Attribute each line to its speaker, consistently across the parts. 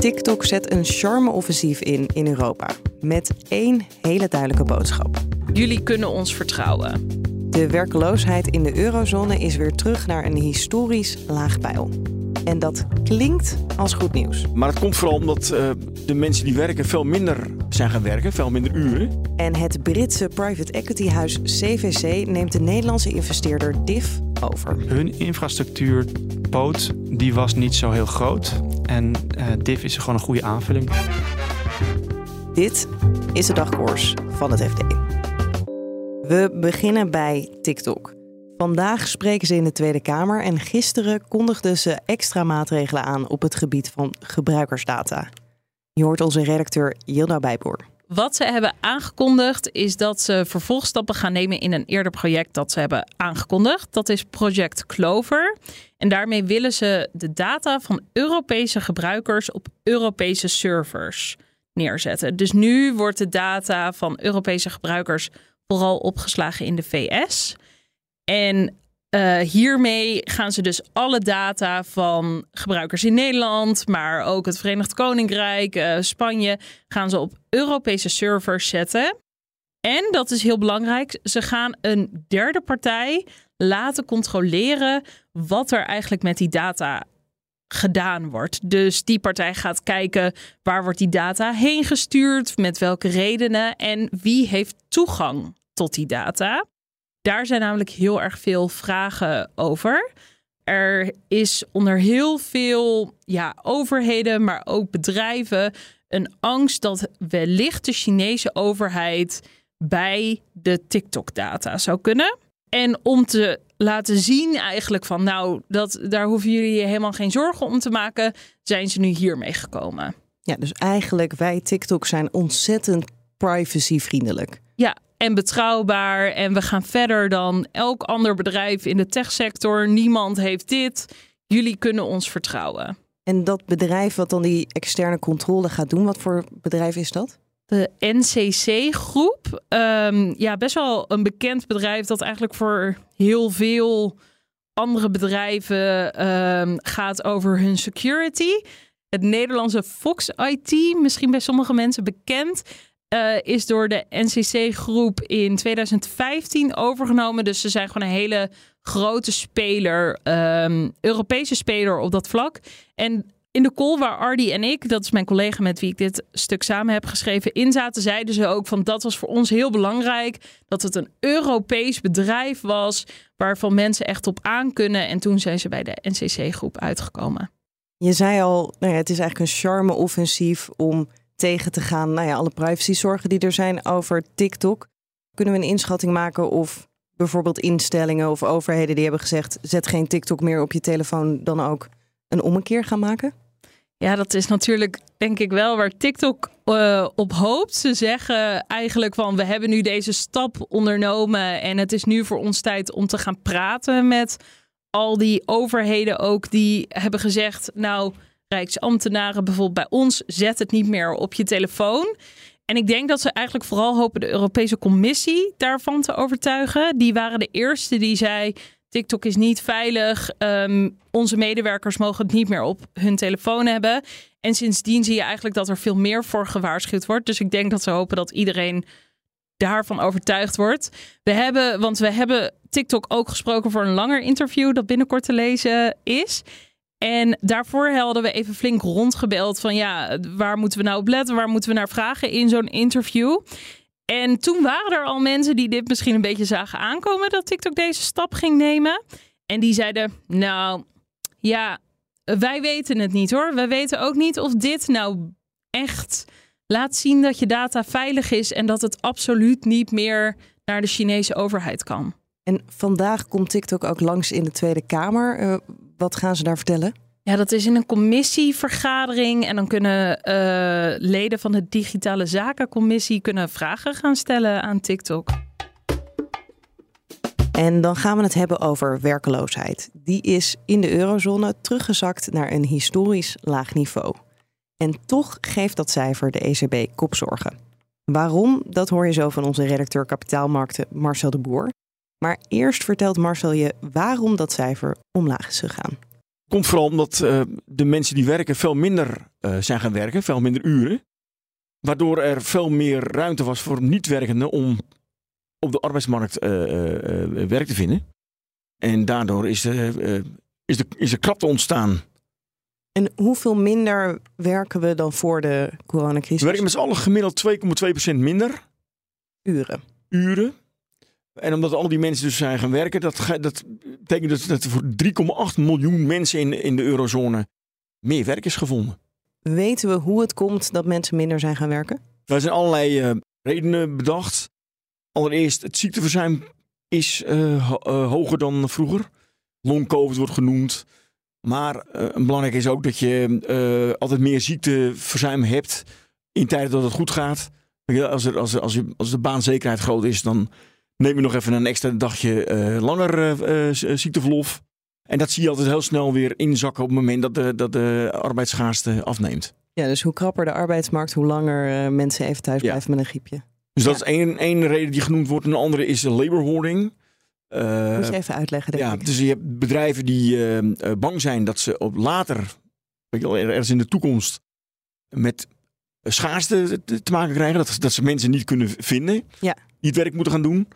Speaker 1: TikTok zet een charme-offensief in in Europa. Met één hele duidelijke boodschap.
Speaker 2: Jullie kunnen ons vertrouwen.
Speaker 1: De werkloosheid in de eurozone is weer terug naar een historisch laag pijl. En dat klinkt als goed nieuws.
Speaker 3: Maar het komt vooral omdat uh, de mensen die werken veel minder zijn gaan werken, veel minder uren.
Speaker 1: En het Britse private equity huis CVC neemt de Nederlandse investeerder DIF over.
Speaker 4: Hun die was niet zo heel groot. En uh, is gewoon een goede aanvulling.
Speaker 1: Dit is de dagkoers van het FD. We beginnen bij TikTok. Vandaag spreken ze in de Tweede Kamer en gisteren kondigden ze extra maatregelen aan op het gebied van gebruikersdata. Je hoort onze redacteur Yilda Bijboer.
Speaker 2: Wat ze hebben aangekondigd is dat ze vervolgstappen gaan nemen in een eerder project dat ze hebben aangekondigd. Dat is Project Clover. En daarmee willen ze de data van Europese gebruikers op Europese servers neerzetten. Dus nu wordt de data van Europese gebruikers vooral opgeslagen in de VS. En uh, hiermee gaan ze dus alle data van gebruikers in Nederland, maar ook het Verenigd Koninkrijk, uh, Spanje, gaan ze op Europese servers zetten. En dat is heel belangrijk, ze gaan een derde partij laten controleren wat er eigenlijk met die data gedaan wordt. Dus die partij gaat kijken waar wordt die data heen gestuurd, met welke redenen en wie heeft toegang tot die data. Daar zijn namelijk heel erg veel vragen over. Er is onder heel veel ja, overheden, maar ook bedrijven, een angst dat wellicht de Chinese overheid bij de TikTok-data zou kunnen. En om te laten zien eigenlijk van nou, dat, daar hoeven jullie je helemaal geen zorgen om te maken, zijn ze nu hiermee gekomen.
Speaker 1: Ja, dus eigenlijk wij TikTok zijn ontzettend privacyvriendelijk.
Speaker 2: Ja, en betrouwbaar. En we gaan verder dan elk ander bedrijf in de techsector. Niemand heeft dit. Jullie kunnen ons vertrouwen.
Speaker 1: En dat bedrijf wat dan die externe controle gaat doen, wat voor bedrijf is dat?
Speaker 2: De NCC-groep. Ehm, ja, best wel een bekend bedrijf dat eigenlijk voor heel veel andere bedrijven um, gaat over hun security. Het Nederlandse Fox IT, misschien bij sommige mensen bekend. Uh, is door de NCC-groep in 2015 overgenomen. Dus ze zijn gewoon een hele grote speler, um, Europese speler op dat vlak. En in de call waar Ardi en ik, dat is mijn collega met wie ik dit stuk samen heb geschreven, in zaten, zeiden ze ook van dat was voor ons heel belangrijk. Dat het een Europees bedrijf was waarvan mensen echt op aan kunnen. En toen zijn ze bij de NCC-groep uitgekomen.
Speaker 1: Je zei al, nou ja, het is eigenlijk een charme-offensief om tegen te gaan. Nou ja, alle privacyzorgen die er zijn over TikTok. Kunnen we een inschatting maken of bijvoorbeeld instellingen of overheden die hebben gezegd: zet geen TikTok meer op je telefoon, dan ook een ommekeer gaan maken?
Speaker 2: Ja, dat is natuurlijk denk ik wel waar TikTok uh, op hoopt. Ze zeggen eigenlijk van we hebben nu deze stap ondernomen en het is nu voor ons tijd om te gaan praten met al die overheden ook die hebben gezegd nou Rijksambtenaren bijvoorbeeld bij ons, zet het niet meer op je telefoon. En ik denk dat ze eigenlijk vooral hopen de Europese Commissie daarvan te overtuigen. Die waren de eerste die zei: TikTok is niet veilig. Um, onze medewerkers mogen het niet meer op hun telefoon hebben. En sindsdien zie je eigenlijk dat er veel meer voor gewaarschuwd wordt. Dus ik denk dat ze hopen dat iedereen daarvan overtuigd wordt. We hebben, want we hebben TikTok ook gesproken voor een langer interview dat binnenkort te lezen is. En daarvoor hadden we even flink rondgebeld van ja, waar moeten we nou op letten? Waar moeten we naar vragen in zo'n interview? En toen waren er al mensen die dit misschien een beetje zagen aankomen dat TikTok deze stap ging nemen. En die zeiden, nou ja, wij weten het niet hoor. Wij weten ook niet of dit nou echt laat zien dat je data veilig is en dat het absoluut niet meer naar de Chinese overheid kan.
Speaker 1: En vandaag komt TikTok ook langs in de Tweede Kamer. Uh, wat gaan ze daar vertellen?
Speaker 2: Ja, dat is in een commissievergadering. En dan kunnen uh, leden van de digitale zakencommissie kunnen vragen gaan stellen aan TikTok.
Speaker 1: En dan gaan we het hebben over werkeloosheid. Die is in de eurozone teruggezakt naar een historisch laag niveau. En toch geeft dat cijfer de ECB kopzorgen. Waarom? Dat hoor je zo van onze redacteur kapitaalmarkten Marcel de Boer. Maar eerst vertelt Marcel je waarom dat cijfer omlaag is gegaan.
Speaker 3: Komt vooral omdat uh, de mensen die werken veel minder uh, zijn gaan werken, veel minder uren. Waardoor er veel meer ruimte was voor niet-werkenden om op de arbeidsmarkt uh, werk te vinden. En daardoor is, is, de, is er krapte ontstaan.
Speaker 1: En hoeveel minder werken we dan voor de coronacrisis? We
Speaker 3: werken met z'n allen gemiddeld 2,2% minder.
Speaker 1: Uren.
Speaker 3: Uren. En omdat al die mensen dus zijn gaan werken, dat, dat betekent dus dat er voor 3,8 miljoen mensen in, in de eurozone meer werk is gevonden.
Speaker 1: Weten we hoe het komt dat mensen minder zijn gaan werken?
Speaker 3: Er zijn allerlei uh, redenen bedacht. Allereerst, het ziekteverzuim is uh, hoger dan vroeger. Long COVID wordt genoemd. Maar belangrijk is ook dat je altijd meer ziekteverzuim hebt in tijden dat het goed gaat. Als, er, als, er, als, je, als de baanzekerheid groot is, dan neem je nog even een extra dagje uh, langer uh, ziekteverlof. En dat zie je altijd heel snel weer inzakken op het moment dat de, dat de arbeidsschaarste afneemt.
Speaker 1: Ja, dus hoe krapper de arbeidsmarkt, hoe langer mensen even thuis blijven met een griepje.
Speaker 3: Dus dat is één, één reden die genoemd wordt. Een andere is de labor hoarding.
Speaker 1: Uh, Moet je even uitleggen, denk
Speaker 3: ja, Dus je hebt bedrijven die bang zijn dat ze op later, ergens in de toekomst, met schaarste te maken krijgen. Dat, dat ze mensen niet kunnen vinden
Speaker 1: ja.
Speaker 3: die het werk moeten gaan doen.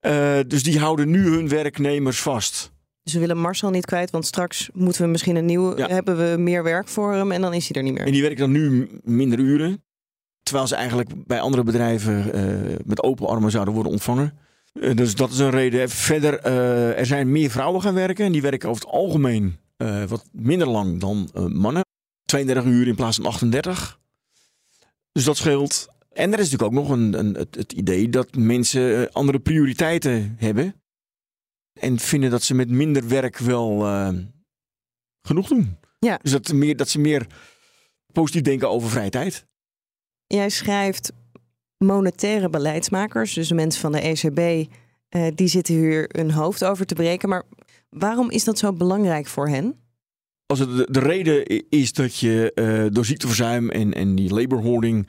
Speaker 3: Uh, dus die houden nu hun werknemers vast.
Speaker 1: Dus we willen Marcel niet kwijt, want straks moeten we misschien een nieuw, ja. hebben we meer werk voor hem en dan is hij er niet meer.
Speaker 3: En die werkt dan nu minder uren, terwijl ze eigenlijk bij andere bedrijven uh, met open armen zouden worden ontvangen. Uh, dus dat is een reden. Verder, er zijn meer vrouwen gaan werken en die werken over het algemeen wat minder lang dan mannen. 32 uur in plaats van 38. Dus dat scheelt. En er is natuurlijk ook nog een, een het, het, idee dat mensen eh, andere prioriteiten hebben. En vinden dat ze met minder werk wel uh, genoeg doen.
Speaker 1: Ja.
Speaker 3: Dus dat, meer, dat ze meer positief denken over vrije tijd.
Speaker 1: Jij schrijft monetaire beleidsmakers, dus mensen van de ECB, uh, die zitten hier hun hoofd over te breken. Maar waarom is dat zo belangrijk voor hen?
Speaker 3: Als het de, de reden is dat je uh, door ziekteverzuim en, en die labor hoarding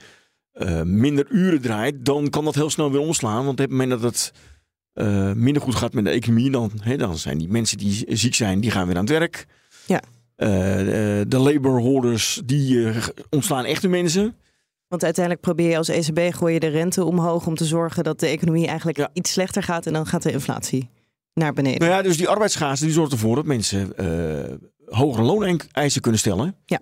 Speaker 3: uh, minder uren draait, dan kan dat heel snel weer omslaan. Want op het moment dat het uh, minder goed gaat met de economie, dan, hè, dan zijn die mensen die ziek zijn, die gaan weer aan het werk.
Speaker 1: Ja.
Speaker 3: Uh, de, de labor holders, die ontslaan echte mensen.
Speaker 1: Want uiteindelijk probeer je als ECB gooi je de rente omhoog om te zorgen dat de economie eigenlijk ja. iets slechter gaat en dan gaat de inflatie naar beneden.
Speaker 3: Nou ja, dus die arbeidsschaarste die zorgt ervoor dat mensen hogere looneisen kunnen stellen.
Speaker 1: Ja.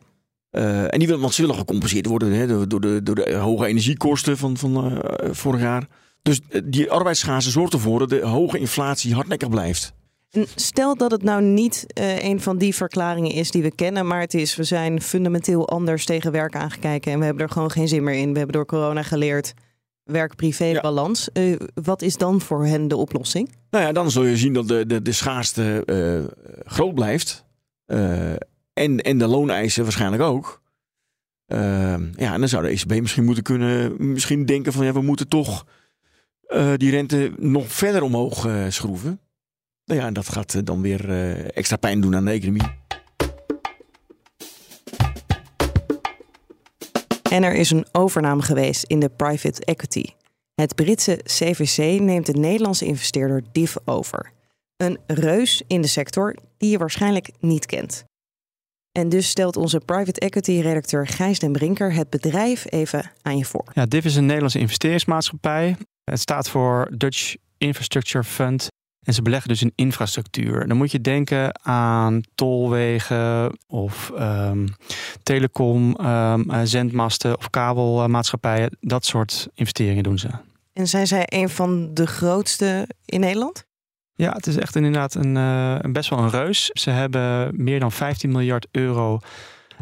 Speaker 3: Uh, en die willen, want ze willen gecompenseerd worden hè, door, door, de, door de hoge energiekosten van, van uh, vorig jaar. Dus eh, die arbeidsschaarste zorgt ervoor dat de hoge inflatie hardnekkig blijft.
Speaker 1: En stel dat het nou niet uh, een van die verklaringen is die we kennen, maar het is we zijn fundamenteel anders tegen werk aangekijken en we hebben er gewoon geen zin meer in. We hebben door corona geleerd werk-privé balans. Ja. Uh, wat is dan voor hen de oplossing?
Speaker 3: Nou ja, dan zul je zien dat de, de, de schaarste uh, groot blijft. En, en de looneisen waarschijnlijk ook. Uh, ja, en dan zou de ECB misschien moeten kunnen misschien denken van ja, we moeten toch uh, die rente nog verder omhoog uh, schroeven. Nou ja, dat gaat dan weer extra pijn doen aan de economie.
Speaker 1: En er is een overname geweest in de private equity. Het Britse CVC neemt de Nederlandse investeerder DIF over. Een reus in de sector die je waarschijnlijk niet kent. En dus stelt onze private equity redacteur Gijs den Brinker het bedrijf even aan je voor.
Speaker 4: Ja, DIF is een Nederlandse investeringsmaatschappij. Het staat voor Dutch Infrastructure Fund. En ze beleggen dus in infrastructuur. Dan moet je denken aan tolwegen of um, telecom, um, zendmasten of kabelmaatschappijen. Dat soort investeringen doen ze.
Speaker 1: En zijn zij een van de grootste in Nederland?
Speaker 4: Ja, het is echt inderdaad een, uh, best wel een reus. Ze hebben meer dan 15 miljard euro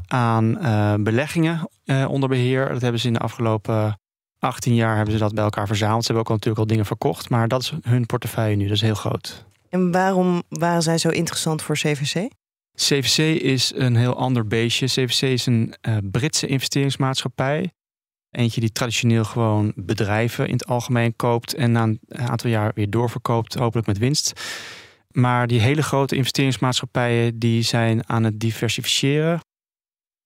Speaker 4: aan uh, beleggingen uh, onder beheer. Dat hebben ze in de afgelopen 18 jaar hebben ze dat bij elkaar verzameld. Ze hebben ook al natuurlijk al dingen verkocht, maar dat is hun portefeuille nu. Dat is heel groot.
Speaker 1: En waarom waren zij zo interessant voor CVC?
Speaker 4: CVC is een heel ander beestje. CVC is een uh, Britse investeringsmaatschappij. Eentje die traditioneel gewoon bedrijven in het algemeen koopt en na een aantal jaar weer doorverkoopt, hopelijk met winst. Maar die hele grote investeringsmaatschappijen die zijn aan het diversificeren.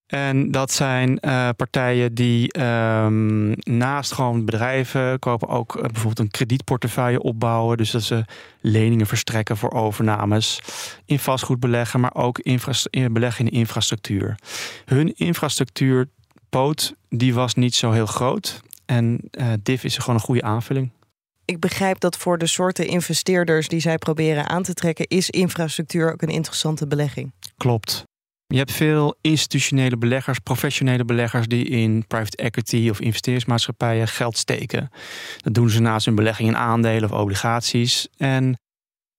Speaker 4: En dat zijn uh, partijen die um, naast gewoon bedrijven kopen ook uh, bijvoorbeeld een kredietportefeuille opbouwen. Dus dat ze leningen verstrekken voor overnames, in vastgoed beleggen, maar ook in beleggen in infrastructuur. Hun infrastructuurpoot die was niet zo heel groot. En uh, DIF is gewoon een goede aanvulling.
Speaker 1: Ik begrijp dat voor de soorten investeerders die zij proberen aan te trekken, is infrastructuur ook een interessante belegging.
Speaker 4: Klopt. Je hebt veel institutionele beleggers, professionele beleggers die in private equity of investeringsmaatschappijen geld steken. Dat doen ze naast hun belegging in aandelen of obligaties. En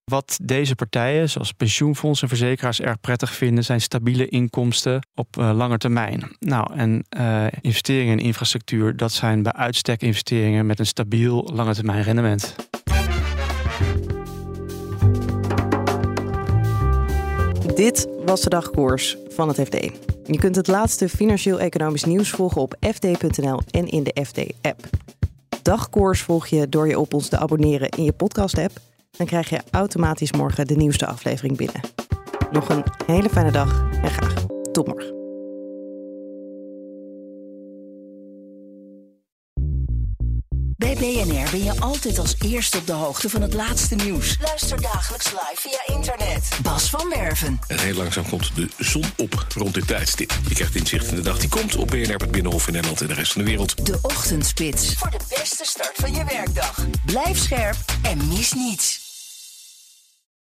Speaker 4: wat deze partijen, zoals pensioenfondsen en verzekeraars, erg prettig vinden, zijn stabiele inkomsten op uh, lange termijn. Nou, en uh, investeringen in infrastructuur, dat zijn bij uitstek investeringen met een stabiel lange termijn rendement.
Speaker 1: Dit was de dagkoers van het FD. Je kunt het laatste financieel-economisch nieuws volgen op fd.nl en in de FD-app. Dagkoers volg je door je op ons te abonneren in je podcast-app. Dan krijg je automatisch morgen de nieuwste aflevering binnen. Nog een hele fijne dag en graag tot morgen.
Speaker 5: Bij BNR ben je altijd als eerste op de hoogte van het laatste nieuws. Luister dagelijks live via internet. Bas van Werven.
Speaker 6: En heel langzaam komt de zon op rond dit tijdstip. Je krijgt inzicht in de dag die komt op BNR, het Binnenhof in Nederland en de rest van de wereld.
Speaker 5: De Ochtendspits. Voor de beste start van je werkdag. Blijf scherp en mis niets.